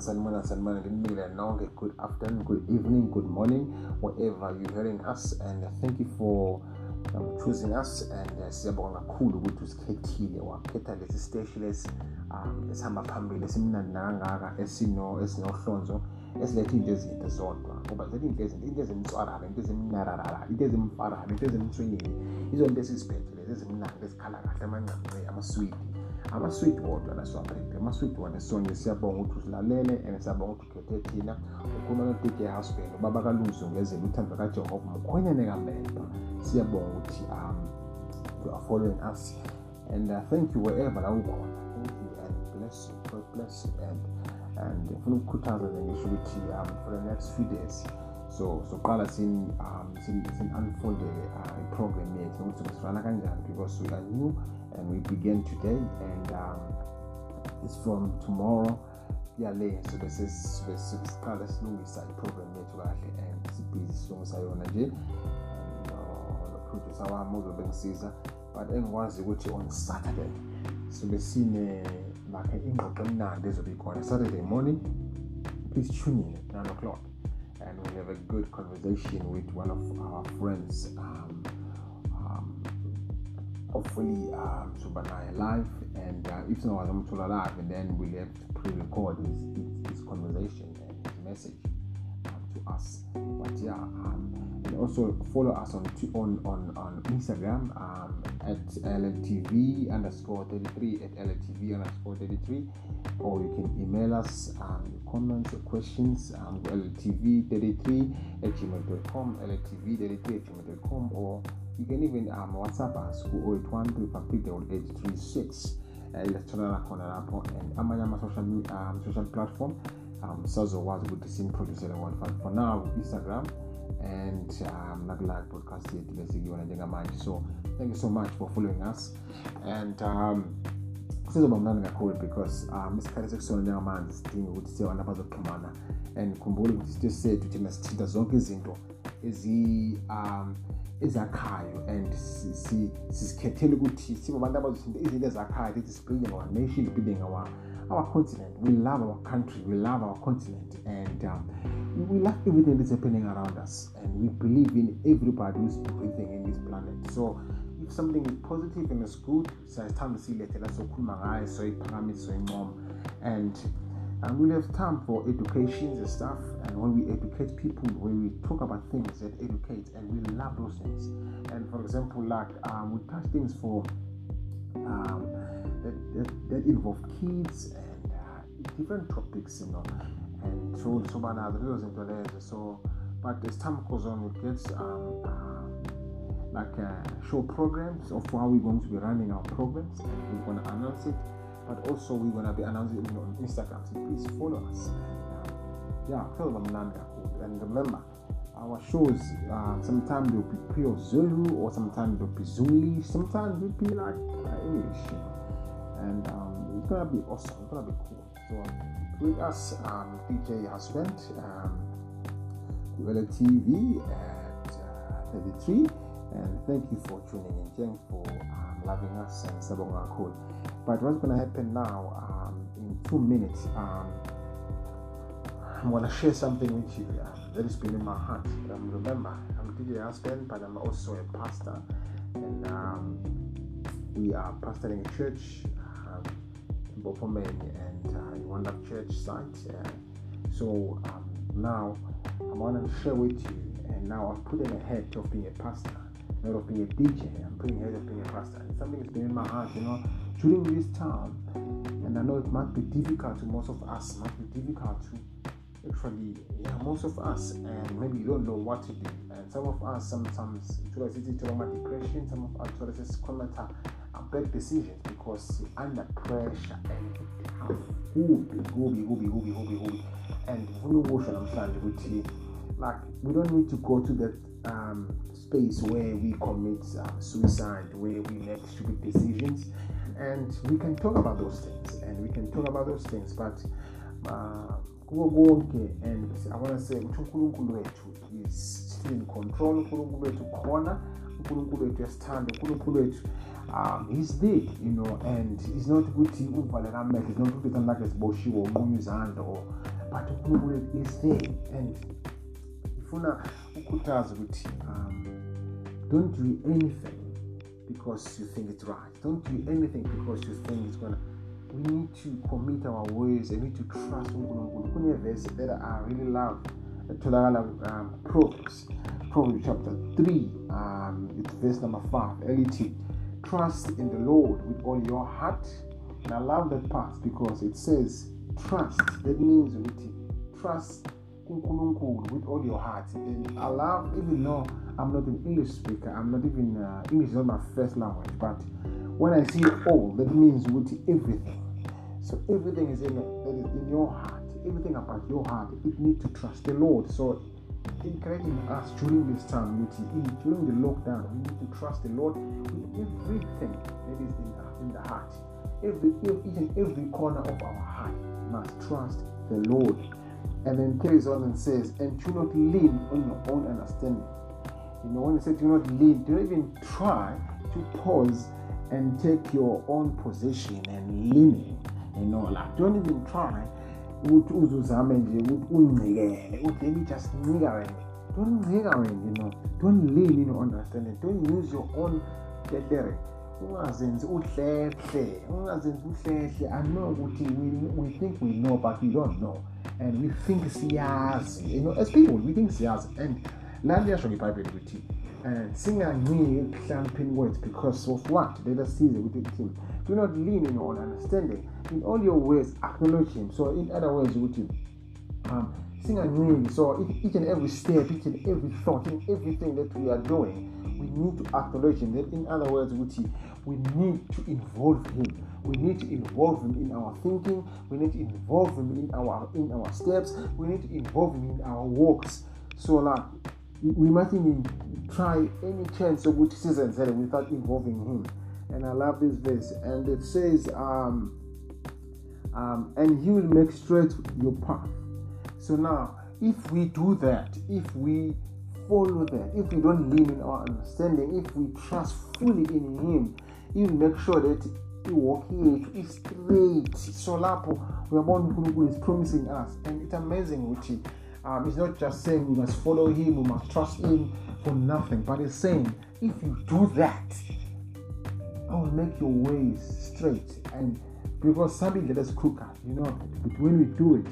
sanibona sanibona sanibona nginibikele nonke good afternoon good evening good morning wherever you're hearing us. And uh, thank you for um, choosing us. And uh, siyabonga kakhulu ukuthi usikhethile wakhetha lesi siteshi lesi um esihamba phambili esimnandi nakangaka esino esinohlonzo esiletha into ezinto zodwa. Ngoba ziletha into ezinto into ezimswarara into ezimnararara into ezimfarara into ezimswingini izo nto esiziphethe lezi ezimnandi ezikhala kahle amancamce amaswidi. Ama-sweet wodwa lasiwaphethe ama-sweet wona sonke siyabonga ukuthi usilalele and siyabonga ukuthi ukhethe thina. Ukhuluma no-dj husband ubaba kaluzu ngezela uthando kajehova mkhwenyane kamemba siyabonga ukuthi um you are following us. And uh, thank you wherever la ukhona. Thank you and bless you god bless you and and ngifuna ukukhuthaza nje ngisho ukuthi um for the next few days so so qala sin um sin sin unfoldele uh, iprogram yethu ukuthi sirana kanjani because we are new and we begin today and um it's from tomorrow yale sobe sobe siqala silungisa iprogram yethu kahle and sibhizi silungisa yona nje. Noproducer wami uzobe ngisiza but engikwazi ukuthi on saturday sobe sine like ingxoxo emnandi ezobe ikhona. Saturday morning please tune in at 9 o'clock. And we'll have a good conversation with one of our friends um, um, hopefully um, Subhanaya live and uh, if someone was to live and then we'll have to pre-record his, his, his conversation and his message um, to us. But yeah and also follow us on on on, on Instagram um, at LTV underscore 33 at LTV underscore 33 or you can email us um, comments or questions um, LTV33 at gmail.com LTV33 at gmail.com or you can even um, WhatsApp us ku 0813 iletholakala khona lapho and amanye ama-social um, social platform. Um, sazokwazi ukuthi simproducele wona but for now instagram and um, nakula podcast yethu lesikuyona njengamanje so thank you so much for following us. And um, sizoba mnandi kakhulu because um, isikhathi sekusona njengamanje sidinga ukuthi siye abantu abazoxhumana and khumbule ukuthi isitho sethu thina sithinta zonke izinto ezi um ezakhayo and sizikhethele ukuthi sibe abantu abazothinta izinto ezakhayo that is building our nation building our our continent. We love our country. We love our continent. And um, we love everything that's happening around us. And we believe in everybody who's breathing in this planet. So if something is positive and is good siyayithanda siyilethela sokhuluma ngayo soyiphakamise soyincoma and and we'll have time for education and stuff. And when we educate people when we talk about things that educate and we love those things. And for example like um, we touch things for um, that, that, that involve kids and uh, different topics you know and so so those into lezo so but as time goes on we get um, uh, like uh, show programs of how we're going to be running our programs we're going to announce it but also we're going to be announcing it on Instagram. So please follow us. And, um, yeah, tell them Nanda. And remember, our shows uh, sometimes they'll be pure Zulu or sometimes they'll be Zuli, sometimes they'll be like uh, English. You know? And um, it's gonna be awesome. It's gonna be cool. So with us, um, DJ Husband, um, TV at uh, 33. And thank you for tuning in. Thank you for um, loving us and Sabonga Cool. But what's to happen now, um, in two minutes, um, I'm to share something with you uh, that has been in my heart. Um, remember, I'm DJ husband, but I'm also a pastor. And um, we are pastoring a church in Bopomene and uh, Love Church site. Uh, so um, now I want to share with you, and now I'm putting ahead of being a pastor, not of being a DJ. I'm putting ahead of being a pastor. And something has been in my heart, you know during this time, and I know it might be difficult to most of us, might be difficult to actually, yeah, most of us, and maybe you don't know what to do. And some of us sometimes it's depression, some of us it's bad decisions because under pressure and gobi, gobi, gobi, gobi, gobi, gobi. And like we don't need to go to that um, space where we commit uh, suicide, where we make stupid decisions. And we can talk about those things and we can talk about those things but kuko konke and i want to say ukuthi unkulunkulu wethu is still in control. Unkulunkulu wethu khona. Unkulunkulu wethu uyasithanda. Unkulunkulu wethu um he's there you know and it's not ukuthi uvaleka amehlo it's not ukuthi ithanda lakhe ziboshiwe unqunywa izandla or but unkulunkulu wethu is there and ifuna ukhuthaza ukuthi um don't do anything because you think it's right. Don't do anything because you think it's gonna we need to commit our ways and we need to trust unkulunkulu. Kunevesi that i really love etholakala um, proverbs proverbs chapter 3 um, it's verse number 5 elithi trust in the lord with all your heart and i love that part because it says trust. That means ukuthi trust with all your heart. And i love even though i'm not an english speaker i'm not even uh, english is not my first language but when i say all that means ukuthi everything. So everything is in, that is in your heart. Everything about your heart it need to trust the lord. So encouraging us during this time in, during the lockdown we need to trust the lord with everything that is in the, in the heart. Every each and every corner of our heart must trust the lord. And then carries on and says and do not lean on your own understanding. You know when he said do not lean do not even try to pause and take your own position and leaning and all that. Don't even try ukuthi uzuzame nje ukuthi uncikele uthi let me just ncika wena. Don't ncika wena you know don't lean in your understanding don't use your own tetere ungazenzi uhlehle ungazenzi uhlehle. I know ukuthi we, we think we know but we don't know. And we think siyazi you know as people we think siyazi. And la liyasho ngebhayibheli ukuthi um singanciki ekuhlanipheni kwethu because of what? See ukuthi kuthini do not lean in own understanding. In all your ways acknowledge him. So in other words ukuthi um singanciki so each and every step each and every thought in everything that we are doing we need to acknowledge him. That in other words ukuthi we need to involve him. We need to involve him in our thinking. We need to involve him in our in our steps. We need to involve him in our walks. So like we mustn't try any chance ukuthi sizenzele without involving him. And i love this verse. And it says um, um, and he will make straight your path. So now if we do that if we follow that if we don't lean in our understanding if we trust fully in him he will make sure that walk yethu is straight. So lapho uyabona unkulunkulu is promising us. And it's amazing ukuthi um, it's not just saying we must follow him we must trust him for nothing but it's saying if you do that i will make your ways straight. And because something that is crooked you know but when we do it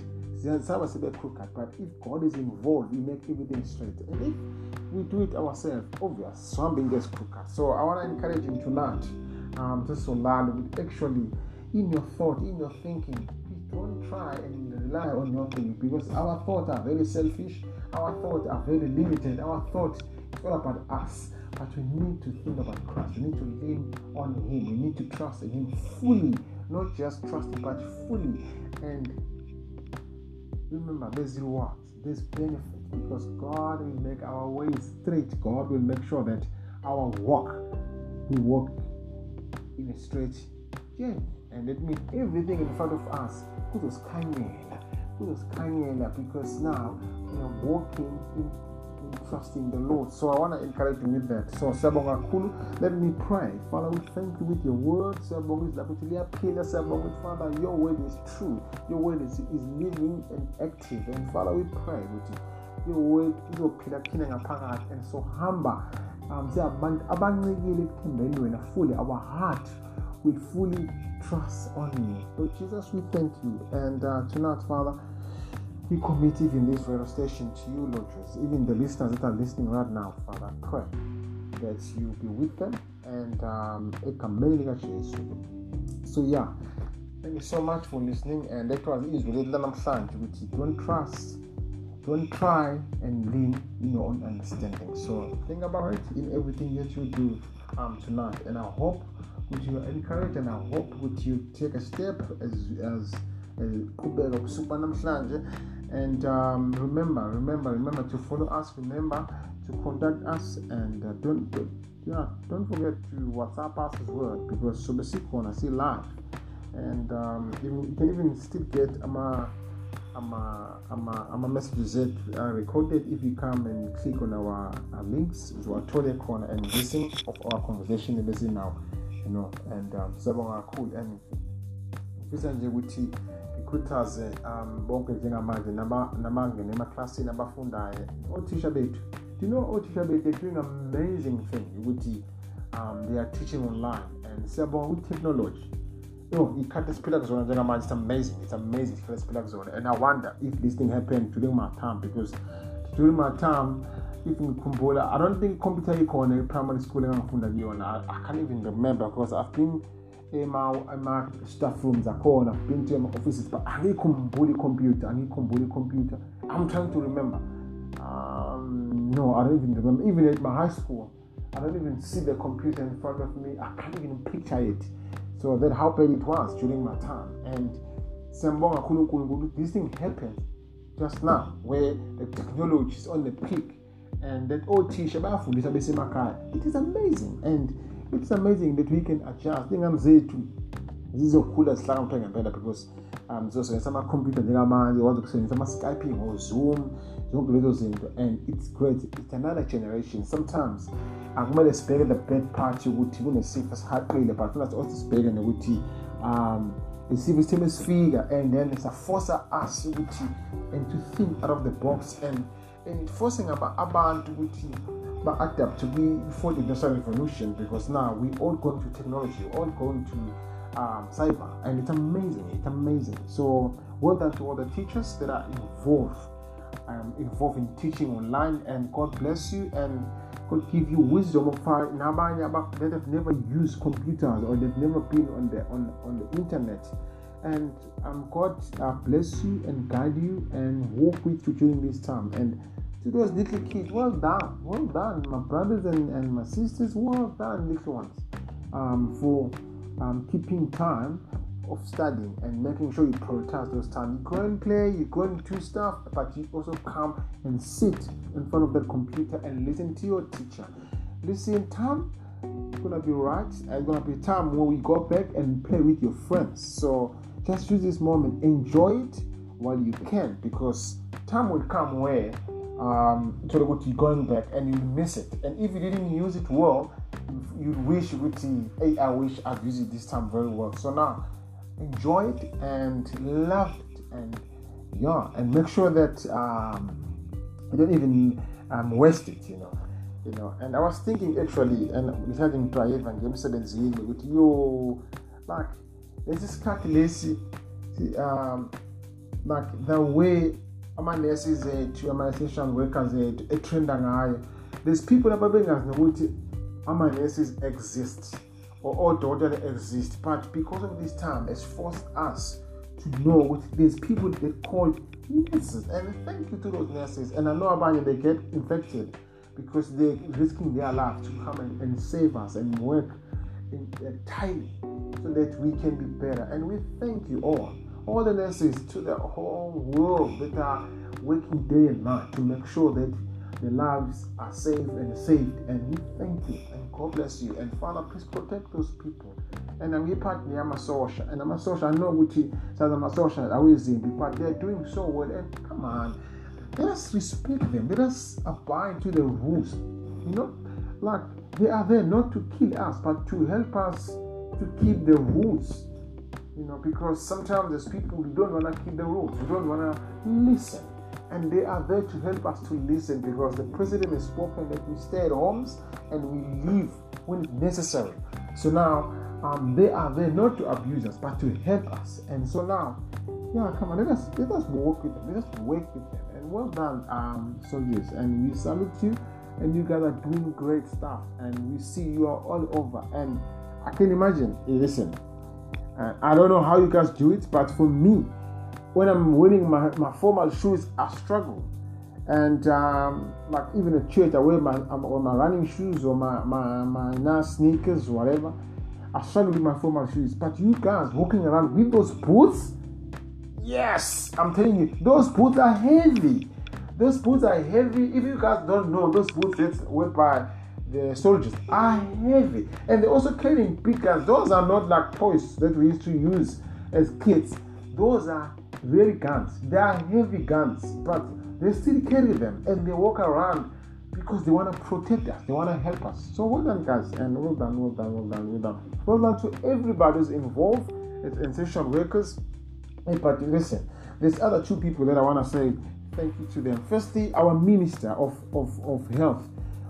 some are a crooked. But if god is involved we make everything straight. And if we do it ourselves obvious something gets crooked. So i want to encourage you tonight um, just so loud actually in your thought in your thinking don't try and rely on your thing because our thoughts are very selfish our thoughts are very limited our thoughts it's all about us. But we need to think about christ we need to lean on him we need to trust in him fully not just trust him but fully. And remember there's rewards there's benefit because god will make our ways straight. God will make sure that our walk we walk in a straight journey. And that means everything in front of us kuzosikhanyela kuzosikhanyela because now we are walking in, in trusting the lord. So i want to encourage you with that. So siyabonga kakhulu. Let me pray. Father we thank you with your word. Siyabonga ukuthi lapho ukuthi liyaphila. Siyabonga ukuthi father your word is true. Your word is, is living and active. And father we pray ukuthi your word izophila kuthina ngaphakathi. And so hamba um siyabantu abancikile ekuthembeni wena. Fully our heart will fully trust on you. Lord Jesus, we thank you. And uh, tonight, Father, we commit even this radio station to you, Lord Jesus. Even the listeners that are listening right now, Father, pray that you be with them and um, so yeah thank you so much for listening. And that was namhlanje ukuthi don't trust. Don't try and lean in your own understanding. So think about it in everything that you do um, tonight. And i hope would you encourage and I hope would you take a step as as qhubeka kusuka namhlanje. And um, remember remember remember to follow us. Remember to contact us and uh, don't yeah don't forget to whatsapp us as well because sobe sikhona si live and um, you can even still get ama ama ama ama messages ethu are recorded if you come and click on our, our links. Uzowathole khona and listen of our conversation ebesinawo you know and um, siyabonga kakhulu and ngifisa nje ukuthi ikhuthaze um bonke njengamanje namangene emaklasini abafundayo othisha bethu. Do you know othisha bethu they're doing amazing thing ukuthi um, they are teaching online and siyabonga ku-technology yo ikhathi esiphila kuzona njengamanje it's amazing it's amazing ikhathi esiphila kuzona and i wonder if this thing happened during my time because during my time if ngikhumbula i don't think computer ikhona e-primary school engangifunda kuyona. I, can't even remember because i've been ema-staff rooms akhona. I've been to ama-offices but angiyikhumbuli icomputer angiyikhumbuli icomputer. I'm trying to remember. Um, no i don't even remember. Even at my high school i don't even see the computer in front of me. I can't even picture it. So that how bad it was during my time. And this thing happened. Just now where the technology is on the peak and that othisha bayafundisa besemakhaya. It is amazing and it's amazing that we can adjust. Ingane zethu zizokhula zihlakaniphile ngempela because um zizosebenzisa amakhompyutha njengamanje wazi ukusebenzisa ama-skyping or-zoom zonke lezo zinto and it's great. It's another generation. Sometimes akumele sibheke the bad part yokuthi kunesifo esihaqile but funa also sibheke nokuthi um isifo sitheme sifika and then saforca us ukuthi and to think out of the box and and forcing abantu ukuthi ba-adapt kwi-fourth industrial revolution because now we all going to technology all going to um, cyber and it's amazing it's amazing. So well done to all the teachers that are involved um, involved in teaching online and god bless you and God give you wisdom of how that have never used computers or they've never been on the on, on the internet. And um, God uh, bless you and guide you and walk with you during this time. And to those little kids, well done, well done, my brothers and, and my sisters, well done, little ones, um, for um, keeping time of studying and making sure you prioritize those time. You go and play, you go and do stuff, but you also come and sit in front of the computer and listen to your teacher. Listen, time gonna be right. It's gonna be time where we go back and play with your friends. So just use this moment, enjoy it while you can, because time will come where um, to what you're going back and you miss it. And if you didn't use it well, you wish would see, hey, I wish I'd used it this time very well. So now enjoy it and love it and yeah and make sure that um, you don't even um, waste it you know you know. And i was thinking actually and ngithathe ngidrive ngemsebenzini ukuthi yo like lesi sikhathi lesi um like the way ama-nurses ethu ama-essential workers ethu etrenda ngayo there's people ababengazi nokuthi ama-nurses exist. Or odokotela exist but because of this time it's forced us to know what there's people that call nurses. And thank you to those nurses. And i know about they get infected because they're risking their life to come and, and save us and work in uh, time so that we can be better. And we thank you all all the nurses to the whole world that are working day and night to make sure that the lives are safe and saved. And we thank you. God bless you. And Father, please protect those people. And my social. And I'm a social. I know which says I'm a social. I will see but they're doing so well. And come on, let us respect them. Let us abide to the rules. You know, like they are there not to kill us, but to help us to keep the rules. You know, because sometimes there's people who don't want to keep the rules, who don't want to listen and they are there to help us to listen because the president has spoken that we stay at homes and we leave when necessary. So now um, they are there not to abuse us but to help us. And so now, yeah, come on, let us let us work with them, let us work with them. And well done, um, soldiers. And we salute you. And you guys are doing great stuff. And we see you are all over. And I can imagine. Listen, uh, I don't know how you guys do it, but for me, when I'm wearing my, my formal shoes, I struggle. And um, like even at church, I wear my, or my running shoes or my, my, my nice sneakers, whatever. I struggle with my formal shoes. But you guys walking around with those boots, yes, I'm telling you, those boots are heavy. Those boots are heavy. If you guys don't know, those boots that's worn by the soldiers are heavy. And they're also carrying big guns. Those are not like toys that we used to use as kids. Those are really guns. They are heavy guns, but they still carry them and they walk around because they want to protect us, they want to help us. So well done, guys, and well done, well done, well done, well done. Well done to everybody who's involved, essential workers. But listen, there's other two people that I want to say thank you to them. Firstly, our Minister of, of, of Health,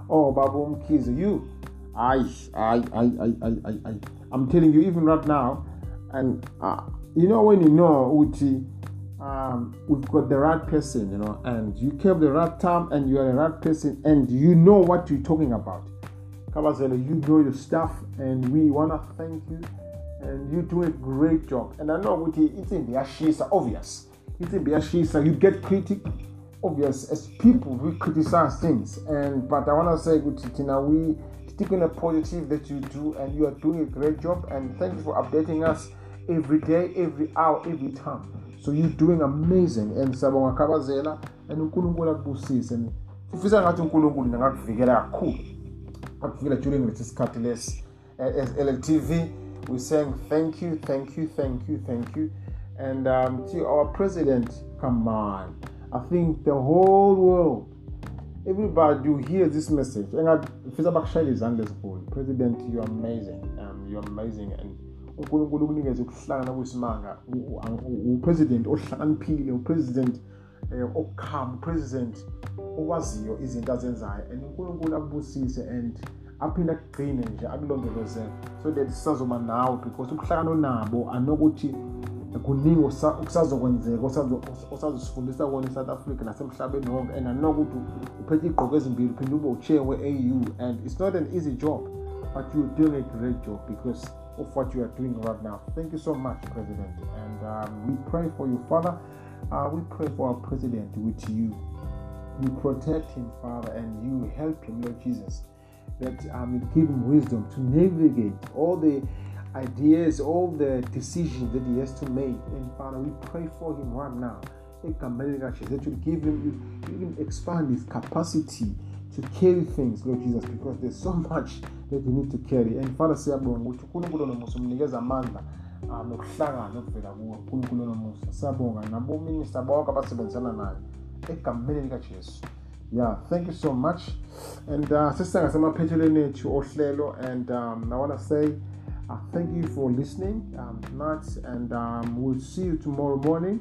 oh, Babu Mkiza, you, I, I, I, I, I, I, I'm telling you, even right now, and uh, you know when you know Uti, um, we've got the right person, you know, and you kept the right time and you are the right person and you know what you're talking about. Kabazela, you know your stuff and we want to thank you and you do a great job. And I know it's in the Ashisa, obvious. It's in the Ashisa, you get critic, obvious, as people, we criticize things. And But I want to say, Uti, Tina, we sticking a positive that you do and you are doing a great job and thank you for updating us every day, every hour, every time. So you're doing amazing and sabonga kabazela and uNkulunkulu akubusise. And sifisa ngathi uNkulunkulu nakakuvikela kakhulu akuvikela during lesi sikhathi lesi. As LLTV we're saying thank you thank you thank you thank you. And um, to our president come on. I think the whole world everybody you hear this message. Engafisa bakushayela izandla ezinkulu president you're amazing. Um, you're amazing and unkulunkulu ukunikeza ukuhlangana kwesimanga. Upresident ohlakaniphile upresident um okukhama upresident owaziyo izinto azenzayo. And unkulunkulu akubusise and aphinde akugcine nje akulondolozele so that sisazoba nawe because ubuhlakani onabo anokuthi kuningi okusazokwenzeka osazosifundisa kona e-south africa nasemhlabeni wonke. And anokuthi uphethe igqoko ezimbili uphinde ube uchair we-au and it's not an easy job but you're doing a great job because of what you are doing right now. Thank you so much, President. And um, we pray for you, Father. Uh, we pray for our President with you. You protect him, Father, and you help him, Lord Jesus. That um, you give him wisdom to navigate all the ideas, all the decisions that he has to make. And Father, we pray for him right now. That you give him, you, you expand his capacity to carry things, Lord Jesus, because there's so much that you need to carry. And Father, siyabonga ukuthi uNkulunkulu nomusa umnikeza amandla um nokuhlangana okuvela kuwo uNkulunkulu nomusa. Siyabonga nabominista bonke abasebenzisana naye egameni likaJesu. Yeah, thank you so much. And uh, sister ngasemaphethelweni ethu ohlelo and um, I want to say uh, thank you for listening um, tonight and um, we'll see you tomorrow morning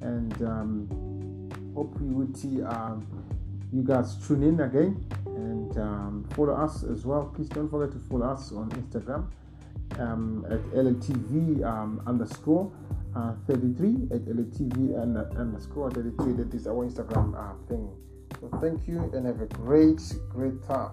and um, hope you would see um, you guys tune in again and um, follow us as well. Please don't forget to follow us on Instagram um, at LTV um, underscore uh, 33 at LTV and, uh, underscore 33. That is our Instagram uh, thing. So thank you and have a great, great time.